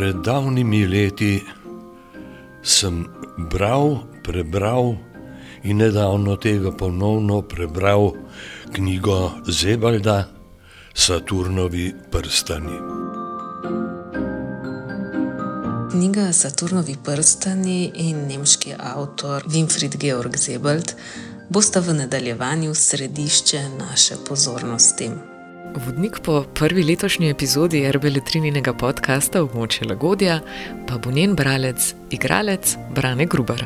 Pred davnimi leti sem bral, prebral in nedavno tega ponovno prebral knjigo Zebalda Saturnovi prstani. Knjiga Saturnovi prstani in nemški avtor Winfried Georg Zebald bosta v nadaljevanju središče naše pozornosti. Vodnik po prvi letošnji epizodi RBL-trininega podcasta Območje Lagodja pa bo njen bralec, igralec Brane Grubar.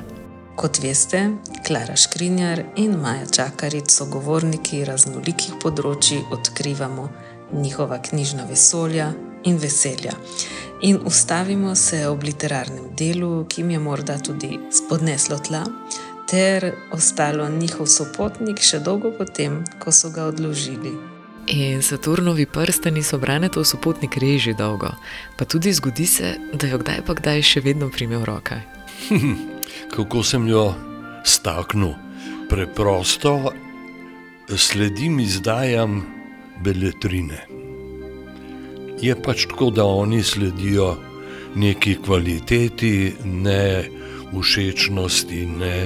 Kot veste, Klara Škrinjar in Maja Čakaric so govorniki raznolikih področji, odkrivamo njihova knjižna vesolja in veselja. In ustavimo se ob literarnem delu, ki jim je morda tudi spodneslo tla, ter ostalo njihov sopotnik še dolgo potem, ko so ga odložili. In Saturnovi prstani so brane to sopotnik reži dolgo, pa tudi zgodi se, da jo kdaj pa kdaj še vedno prime v roke. Kako sem jo staknil? Preprosto sledim izdajam beletrine. Je pač tako, da oni sledijo neki kvaliteti, ne všečnosti, ne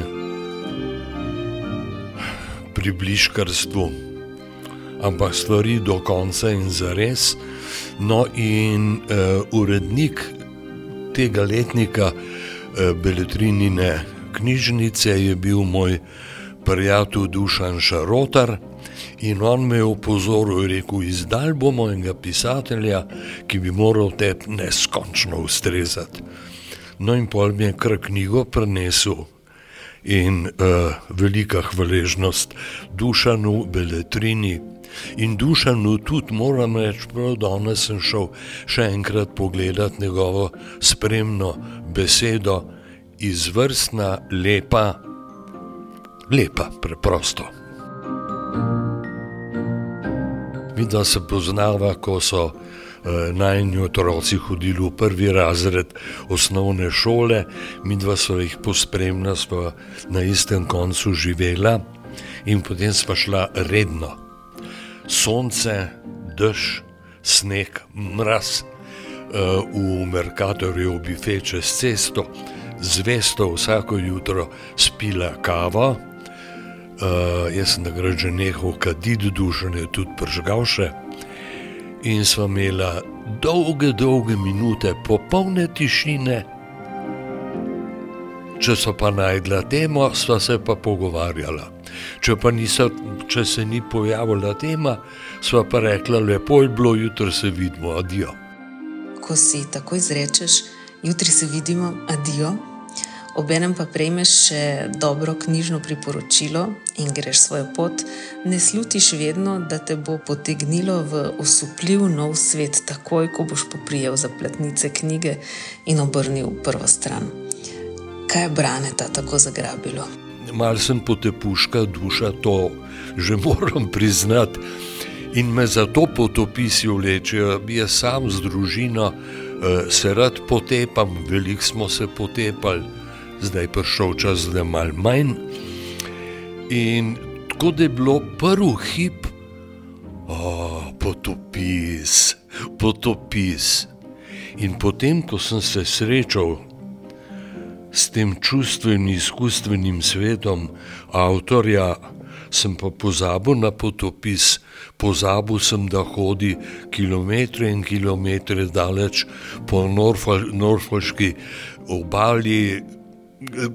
približkarstvu, ampak stvari do konca in za res. No, in uh, urednik tega letnika, uh, Beletrinine knjižnice, je bil moj prijatelj Dušan Šarotar. In on me je opozoril rekel: Izdal bomo enega pisatelja, ki bi moral te neskončno ustrezati. No, in pol mi je kar knjigo prenesel in uh, velika hvaležnost Dušanu, Beletrini. In Dušanu tudi moram reči, da danes sem šel še enkrat pogledat njegovo spremno besedo, izvrstna, lepa, lepa, preprosto. Mi da se poznava, ko so eh, najnižji otroci hodili v prvi razred osnovne šole, mi dva sva jih pospremila, sva na istem koncu živela in potem sva šla redno. Sonce, dež, sneg, mraz, eh, v Merkatorju obife čez cesto, zvesto vsako jutro spila kavo. Uh, jaz sem že nehal kaditi, dušen je tudi pržgal še. In smo imeli dolge, dolge minute, popolne tišine. Če so pa najdla temo, sva se pa pogovarjala. Če pa niso, če se ni pojavila tema, sva pa rekla: lepo je bilo, jutri se vidimo, adijo. Ko si tako izrečeš, jutri se vidimo, adijo. Obenem pa prejmeš še dobro knjižno priporočilo in greš svojo pot, ne slutiš vedno, da te bo potegnilo v osupljiv nov svet, takoj ko boš poprijel za platnice knjige in obrnil prvo stran. Kaj je brane ta tako zagrabilo? Mal sem potepuška duša, to že moram priznati. In me zato potopisi vlečejo, jaz sam z družino eh, se rad potepam, veliko smo se potepali zdaj je prišel čas, da je malo manj. In tako da je bilo prvi hip, oh, potopis, potopis. In potem, ko sem se srečal s tem čustvenim, izkustvenim svetom avtorja, sem pa pozabil na potopis, pozabil sem, da hodi kilometre in kilometre daleč po Norfolški obali,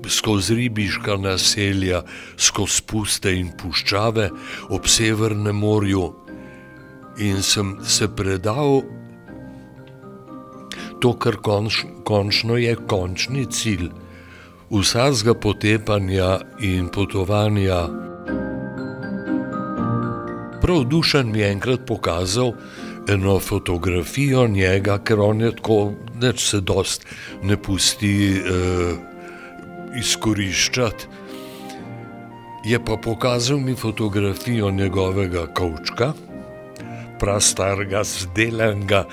skozi ribiška naselja, skozi puste in puščave ob Severnem morju, in sem se predal to, kar konč, končno je končni cilj vsakega potepanja in potovanja. Prav dušen mi je enkrat pokazal eno fotografijo njega, ker on je tako, da se dost ne pusti. Eh, izkoriščati. Je pa pokazal mi fotografijo njegovega kavčka, prastarega, zdelenega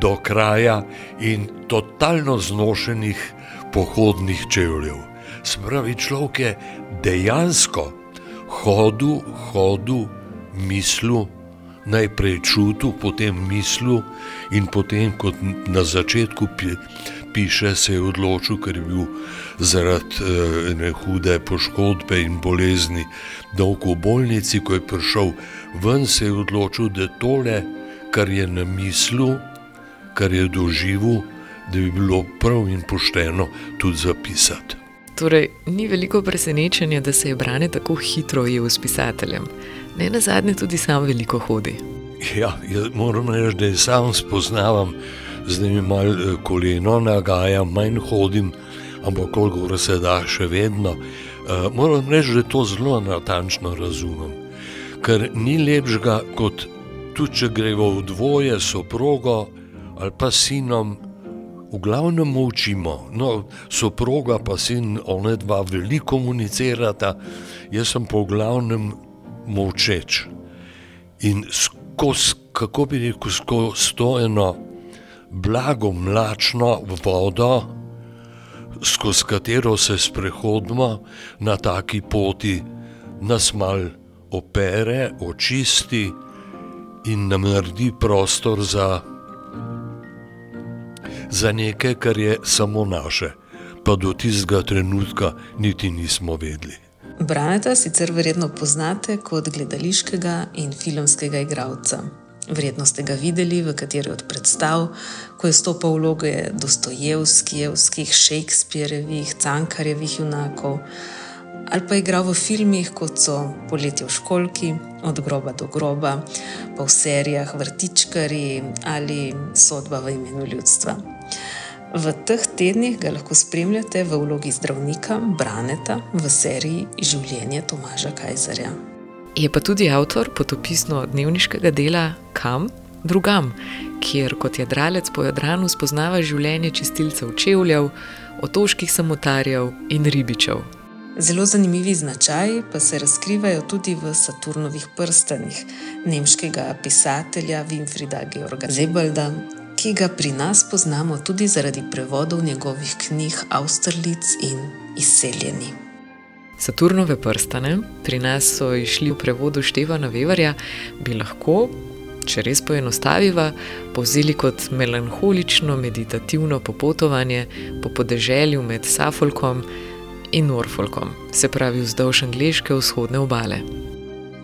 do kraja in totalno znošenih pohodnih čevljev. Spravi človek je dejansko hodil, hodil, mislil najprej čutil, potem mislil, in potem, kot na začetku piše, se je odločil, ker je bil zaradi eh, ene hude poškodbe in bolezni dolgo v bolnici. Ko je prišel ven, se je odločil, da tole, kar je na mislu, kar je doživel, da bi bilo prav in pošteno tudi zapisati. Torej, ni veliko presenečenja, da se je branje tako hitro ujel s pisateljem. Ne na zadnje, tudi sam veliko hodi. Ja, moram reči, da sam spoznavam, zdaj mi malo eh, koleno nagaja, manj hodim, ampak koliko se da, še vedno. Uh, moram reči, da to zelo natančno razumem. Ker ni lepšega, kot tudi če gremo v dvoje, soprogo ali pa sinom, v glavnem učimo. No, soproga pa sin, ona dva veliko komunicirata, jaz sem v glavnem močeč. In skozi, kako bi rekel, skozi to eno blago mlačno vodo, skozi katero se sprehodimo na taki poti, nas mal opere, očisti in nam naredi prostor za, za nekaj, kar je samo naše, pa do tistega trenutka niti nismo vedeli. Braneta sicer verjetno poznate kot gledališkega in filmskega igralca. Verjetno ste ga videli v kateri od predstav, ko je stopil vloge Dostojevskih, Shakespearevih, Cankarjevih junakov, ali pa igral v filmih kot so Poletje v školki, Od groba do groba, pa v serijah Vrtičkari ali Sodba v imenu ljudstva. V teh tednih ga lahko spremljate v vlogi zdravnika Braneta v seriji Življenje Tomaža Kajzerja. Je pa tudi avtor potopisno-dnevniškega dela Kam drugam, kjer kot jadralec po Jadranu spoznava življenje čistilcev čevljev, otoških samotarjev in ribičev. Zelo zanimivi značaji pa se razkrivajo tudi v Saturnovih prstanih nemškega pisatelja Winfrida Georga Zebelda, ki ga pri nas poznamo tudi zaradi prevodov njegovih knjig Avstralic in Izseljeni. Saturnove prstane, pri nas so išli v prevodu Števana Vevarja, bi lahko, če res poenostaviva, povzeli kot melanholično meditativno popotovanje po podeželju med Safolkom in Norfolkom, se pravi vzdolž angliške vzhodne obale.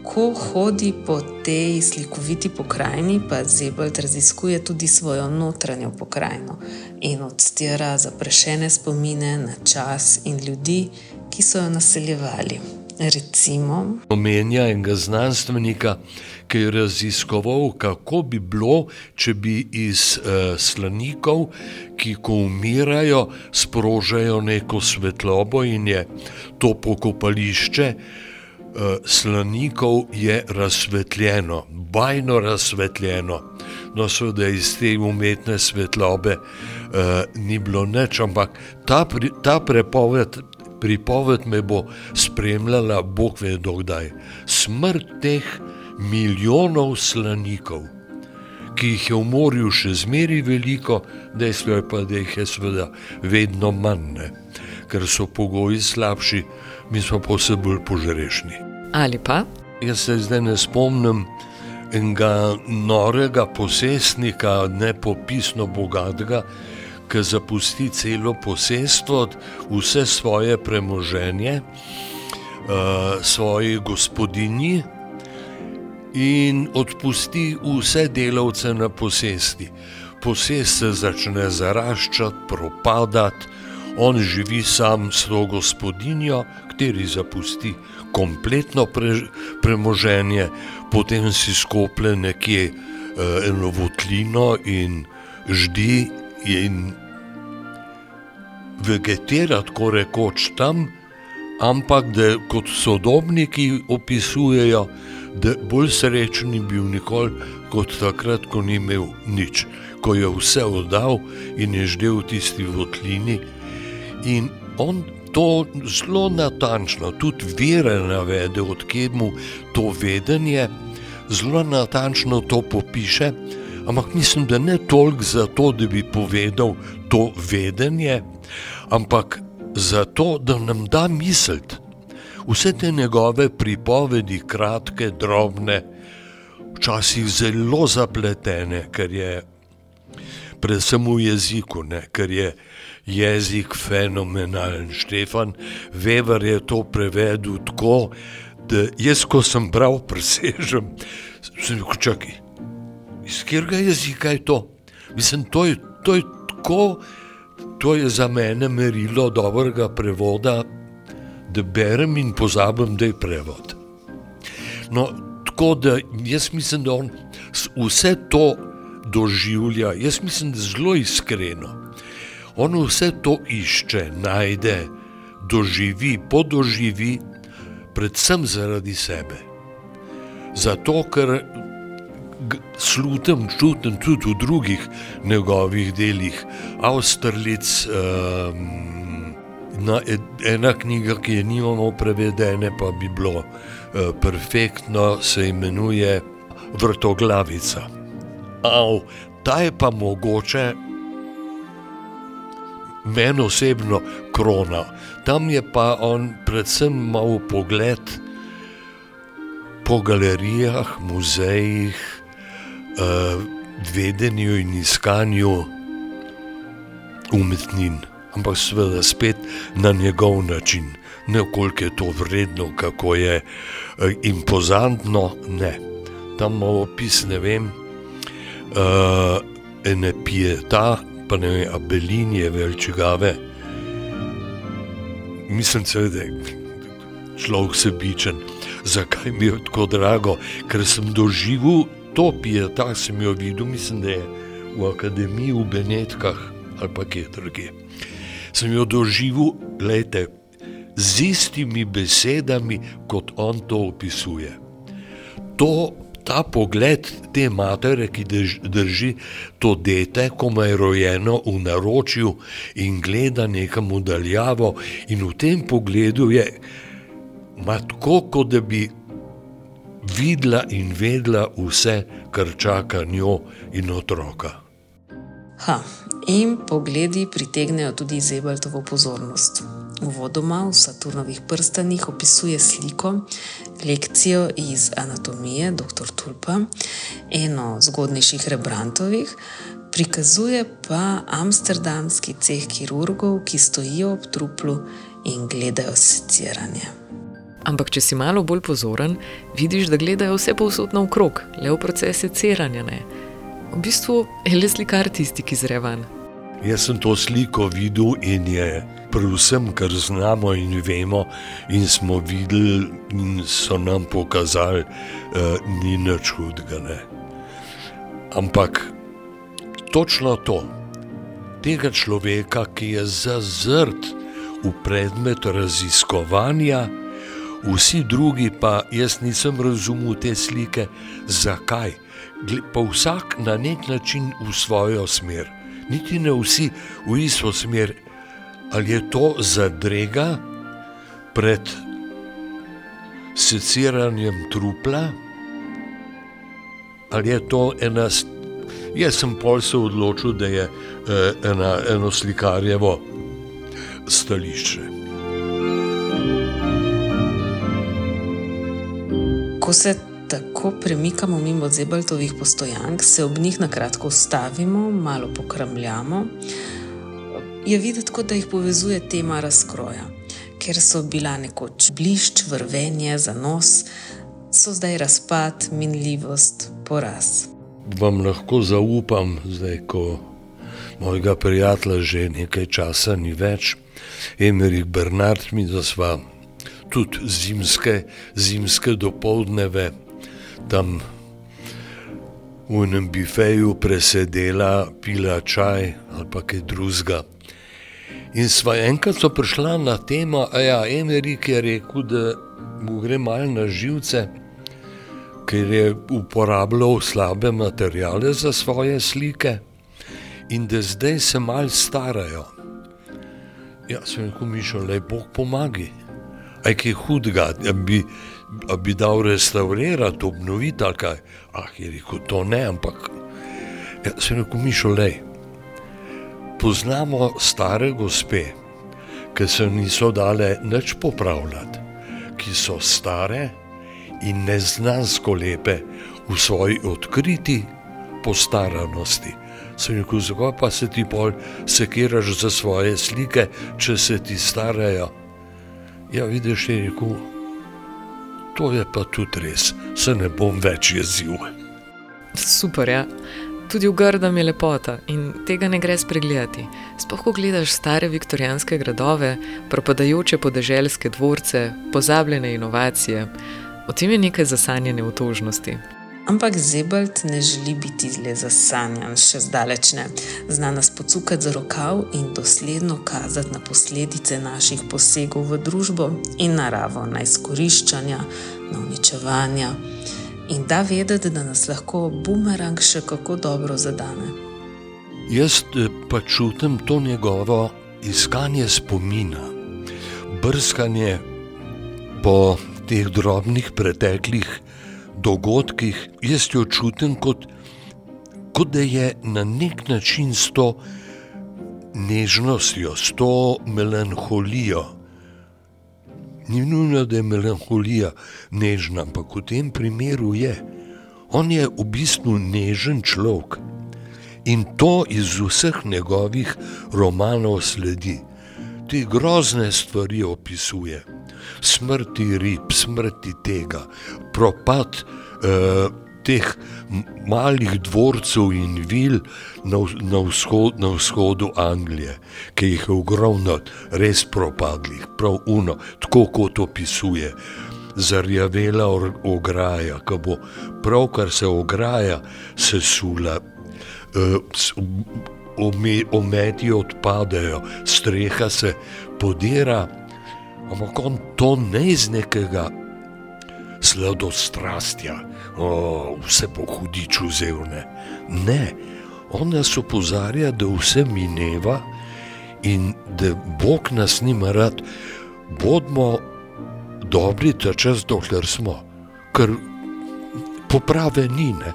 Ko hodi po tej slikoviti pokrajini, pa Zebald raziskuje tudi svojo notranjo pokrajino in odstira zaprašene spomine na čas in ljudi, ki so jo naseljevali. Recimo, omenja enega znanstvenika, ki je raziskoval, kako bi bilo, če bi iz uh, slanikov, ki ko umirajo, sprožajo neko svetlobo in je to pokopališče. Eh, slanikov je razsvetljeno, bajno razsvetljeno. No, seveda iz te umetne svetlobe uh, ni bilo nič, ampak ta, pri, ta prepoved, pripoved me bo spremljala, Bog ve, dokdaj. Smrt teh milijonov slanikov, ki jih je v morju še zmeri veliko, dejstvo je pa, da jih je seveda vedno manj, ne? ker so pogoji slabši mi smo pa vse bolj požrešni. Ali pa? Jaz se zdaj ne spomnim enega norega posestnika, nepopisno bogatega, ki zapusti celo posestvo, vse svoje premoženje, uh, svoji gospodinji in odpusti vse delavce na posesti. Posest se začne zaraščati, propadati, on živi sam s to gospodinjo, kateri zapusti kompletno pre, premoženje, potem si skople nekje uh, eno votlino in ždi in vegetira tako rekoč tam, ampak da kot sodobniki opisujejo, da bolj srečen bil nikoli kot takrat, ko ni imel nič, ko je vse oddal in je ždel v tisti votlini. In on to zelo natančno, tudi vire navede, odkje mu to vedenje, zelo natančno to popiše. Ampak mislim, da ne toliko zato, da bi povedal to vedenje, ampak zato, da nam da misliti. Vse te njegove pripovedi, kratke, drobne, včasih zelo zapletene, ker je predvsem v jeziku, ne, ker je jezik fenomenalen. Štefan Weber je to prevedel tako, da jaz, ko sem bral, presežem, sem rekel, čakaj, iz katerega jezika je to? Mislim, to je, to je tako, to je za mene merilo dobrega prevoda, da berem in pozabim, da je prevod. No, tako da jaz mislim, da on vse to doživlja, jaz mislim, da zelo iskreno. On vse to išče, najde, doživi, podoživi, predvsem zaradi sebe. Zato, ker slutim, čutim tudi v drugih njegovih delih, Avstralic. Um, Na ena knjiga, ki je nimamo prevedene, pa bi bilo uh, perfektno, se imenuje Vrtoglavica. Av, ta je pa mogoče meni osebno krona. Tam je pa on predvsem malo pogled po galerijah, muzejih, vedenju in iskanju umetnin, ampak seveda spet na njegov način. Ne koliko je to vredno, kako je uh, impozantno, ne. Tam malo opis, ne vem, uh, ene pieta, pa ne vem, abelinje, velčigave. Mislim, da je človek sebičen. Zakaj mi je tako drago? Ker sem doživel to pieta, sem jo videl, mislim, da je v akademiji v Benetkah ali pa kje drugje. Sem jo doživel, gledajte, z istimi besedami, kot on to opisuje. To ta pogled te matere, ki drži to dete, ko je rojeno v naročju in gleda nekam udaljavo, in v tem pogledu je tako, kot da bi videla in vedela vse, kar čaka njo in otroka. Ha, in pogledi pritegnejo tudi Zebeltovo pozornost. Uvodoma v Saturnovih prstanih opisuje sliko, lekcijo iz anatomije dr. Tulpa, eno zgodnejših Rebrantovih, prikazuje pa amsterdamski ceh kirurgov, ki stojijo ob truplu in gledajo seciranje. Ampak, če si malo bolj pozoren, vidiš, da gledajo vse povsod naokrog, le v procese ceranja. Ne? V bistvu je le slikar tisti, ki zrevan. Jaz sem to sliko videl in je predvsem, kar znamo in vemo, in smo videli, in so nam pokazali, uh, ni nič hudega. Ne. Ampak točno to, tega človeka, ki je zazrt v predmet raziskovanja, vsi drugi pa jaz nisem razumel te slike, zakaj. Pa vsak na nek način v svojo smer niti ne vsi v isto smer. Ali je to zadrega pred seciranjem trupla, ali je to ena. Jaz sem pol se odločil, da je eh, ena, eno slikarjevo stališče. Ko se tako premikamo mimo Zebeltovih postojank, se ob njih na kratko ustavimo, malo pokramljamo. Je videti, kot da jih povezuje tema razkroja. Ker so bila nekoč blišč, vrvenje za nos, so zdaj razpad, minljivost, poraz. Vam lahko zaupam, zdaj ko mojega prijatelja že nekaj časa ni več, Emerik Bernard, mi da sva tudi zimske, zimske dopoldneve tam v enem bifeju presedela, pila čaj ali pa kaj drugega. In sva enkrat so prišla na temo, a ja, Emerik je rekel, da mu gre malo na živce, ker je uporabljal slabe materijale za svoje slike in da zdaj se mal starajo. Ja, sem rekel, Mišo, le Bog pomagi. Aj kaj hudega, da bi bi dal restaurirati, obnoviti ali kaj. Ah, je rekel, to ne, ampak ja, se ne komišo le. Poznamo stare gospe, ki se niso dale nič popravljati, ki so stare in neznansko lepe, v svoji odkriti postaranosti. Sem rekel, zakaj pa se ti pol sekiraš za svoje slike, če se ti starajo. Ja, vidiš, je rekel, to je pa tudi res, se ne bom več jezil. Super, ja. Tudi v Grdem je lepota in tega ne gre spregledati. Sploh ko gledaš stare viktorijanske gradove, propadajoče podeželske dvorce, pozabljene inovacije, o tem je nekaj zasanjene utožnosti. Ampak Zebald ne želi biti le zasanjan, še zdaleč ne. Zna nas pocukati za rokav in dosledno kazati na posledice naših posegov v družbo in naravo, na izkoriščanja, na uničevanja. In da vedeti, da nas lahko bumerang še kako dobro zadane. Jaz eh, pa čutim to njegovo iskanje spomina, brskanje po teh drobnih preteklih dogodkih, jaz jo čutim kot, kot da je na nek način s to nežnostjo, s to melanholijo. Ni nujno, da je melanholija nežna, ampak v tem primeru je. On je v bistvu nežen človek in to iz vseh njegovih romanov sledi. Te grozne stvari opisuje smrti rib, smrti tega, propad eh, teh malih dvorcev in vil na, na, vzhod, na vzhodu Anglije, ki jih je ogromno res propadlih, prav uno, tako kot opisuje. Zarjavela ograja, ki bo pravkar se ograja sesula, eh, ometi odpadajo, streha se podira ampak on to ne iz nekega sladostrastja, o, vse po hudiču zelene. Ne, on nas opozarja, da vse mineva in da Bog nas nima rad, bodimo dobri ta čas, dokler smo, ker poprave ni ne.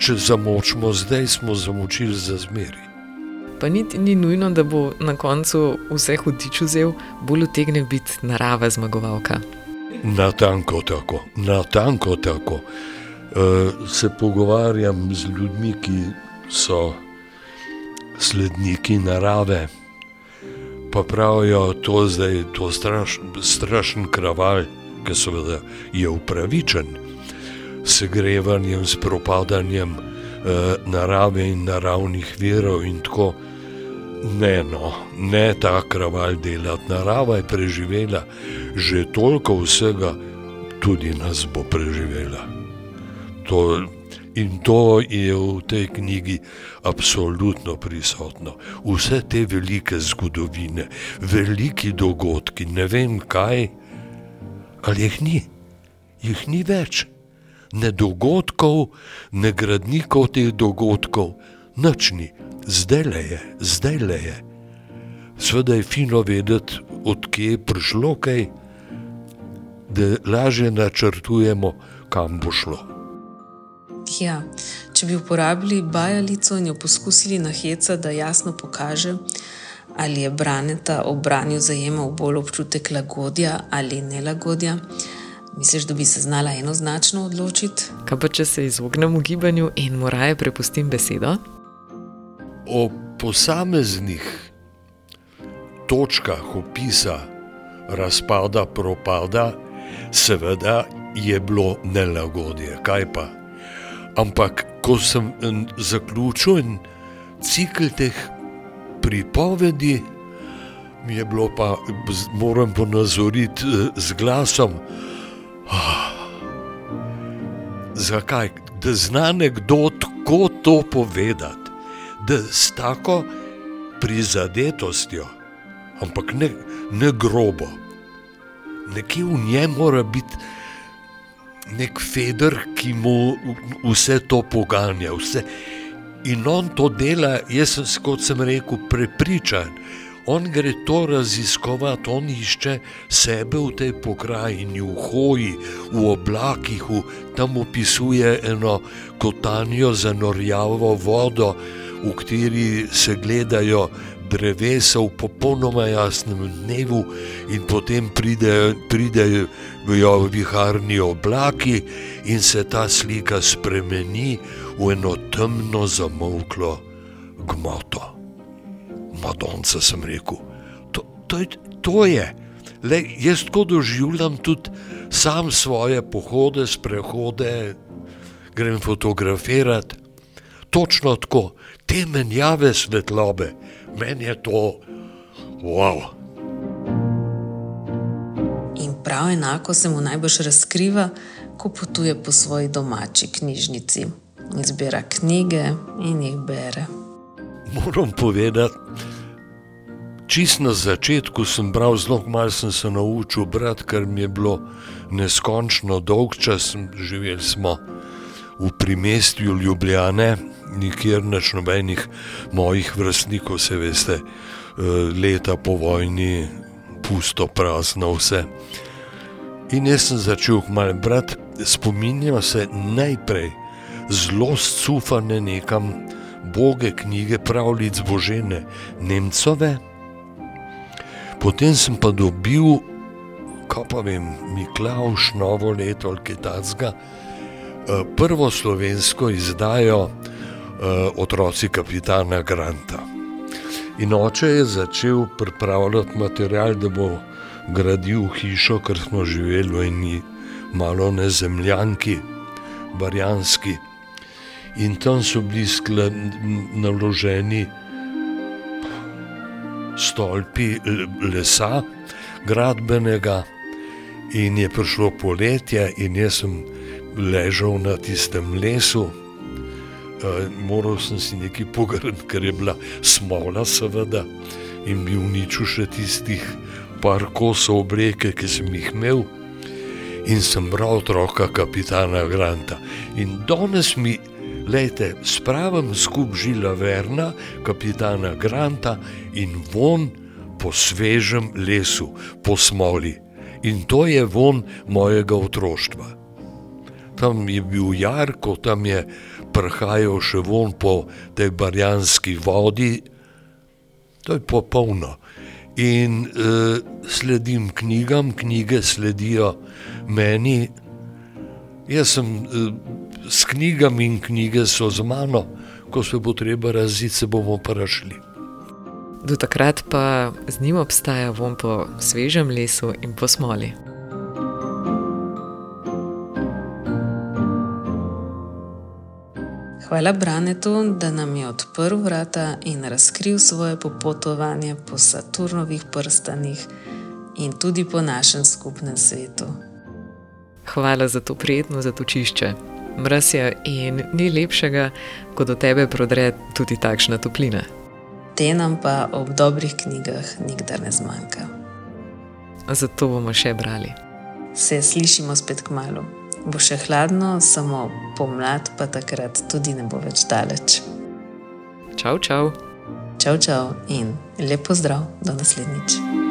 Če zamočimo zdaj, smo zamočili za zmeri pa niti ni nujno, da bo na koncu vse hudič vzel, bolj utegne biti narava zmagovalka. Na tanko tako, na tanko tako. Uh, se pogovarjam z ljudmi, ki so sledniki narave, pa pravijo, da je to straš, strašen kraval, ki seveda je upravičen segrevanjem, s propadanjem uh, narave in naravnih verov in tako naprej. Ne, no, ne ta kraval delati. Narava je preživela že toliko vsega, tudi nas bo preživela. To, in to je v tej knjigi absolutno prisotno. Vse te velike zgodovine, veliki dogodki, ne vem kaj, ali jih ni, jih ni več. Ne dogodkov, ne gradnikov teh dogodkov, nočni zdaj le je, zdaj le je. Sveda je fino vedeti, odkje je prišlo kaj, da lažje načrtujemo, kam bo šlo. Ja, če bi uporabili bajalico in jo poskusili na heca, da jasno pokaže, ali je braneta ob branju zajemal bolj občutek lagodja ali nelagodja, misliš, da bi se znala enoznačno odločiti? Kaj pa če se izognem gibanju in moraje prepustim besedo? O posameznih točkah opisa razpada, propada, seveda je bilo nelagodje, kaj pa. Ampak, ko sem zaključil cikl teh pripovedi, mi je bilo pa, moram ponazoriti z glasom. Ah, zakaj? Da zna nekdo tako to povedati da s tako prizadetostjo, ampak ne, ne grobo. Nekje v njem mora biti nek feder, ki mu vse to poganja. Vse. In on to dela, jaz sem, kot sem rekel, prepričan. On gre to raziskovati, on išče sebe v tej pokrajini, v hoji, v oblakih, v, tam opisuje eno kotanjo za norjavo vodo v kateri se gledajo drevesa v popolnoma jasnem dnevu, in potem pridejo, pridejo viharni oblaki, in se ta slika spremeni v eno temno, zamoklo gmoto. Madonca sem rekel, to, to, to je. Le, jaz tako doživljam tudi sam svoje pohode, sprehode, grem fotografirati. Točno tako, te menjave svetlobe, meni je to wow. In prav enako se mu najbolj razkriva, ko potuje po svoji domači knjižnici, izbira knjige in jih bere. Moram povedati, čist na začetku sem bral zelo malo, sem se naučil brati, ker mi je bilo neskončno dolg čas, živeli smo v primestju Ljubljane nikjer neč nobenih mojih vrstnikov, se veste, eh, leta po vojni, pusto, prazno vse. In jaz sem začel malo brati, spominjam se najprej zelo scufane nekam boge knjige pravljic Božene Nemcove, potem sem pa dobil, kaj pa vem, Miklaus, novo leto ali kaj takega, eh, prvo slovensko izdajo otroci kapitana Granta. In oče je začel pripravljati material, da bo gradil hišo, ker smo živeli v eni malo nezemljanki, barjanski. In tam so bili naloženi stolpi lesa, gradbenega, in je prišlo poletje, in jaz sem ležal na tistem lesu. Uh, moral sem si nekaj pogrniti, ker je bila smola, seveda, in bi uničil še tistih par kosov obleke, ki sem jih imel. In sem bral otroka kapitana Granta. In danes mi, lejte, spravim skup žila Verna, kapitana Granta in von po svežem lesu, po smoli. In to je von mojega otroštva. Tam je bil jarko, tam je prhajal še von po tej barjanski vodi, to je popolno. In uh, sledim knjigam, knjige sledijo meni. Jaz sem uh, s knjigami in knjige so z mano, ko se bo treba raziti, se bomo pa rašli. Do takrat pa z njim obstaja von po svežem lesu in po smoli. Hvala Branetu, da nam je odprl vrata in razkril svoje popotovanje po Saturnovih prstanih in tudi po našem skupnem svetu. Hvala za to prijetno zatočišče. Mraz je in ni lepšega, kot do tebe prodre tudi takšna toplina. Te nam pa ob dobrih knjigah nikdar ne zmanjka. Zato bomo še brali. Se slišimo spet k malu bo še hladno, samo pomlad pa takrat tudi ne bo več daleč. Čau, čau. Čau, čau in lepo zdrav, do naslednjič.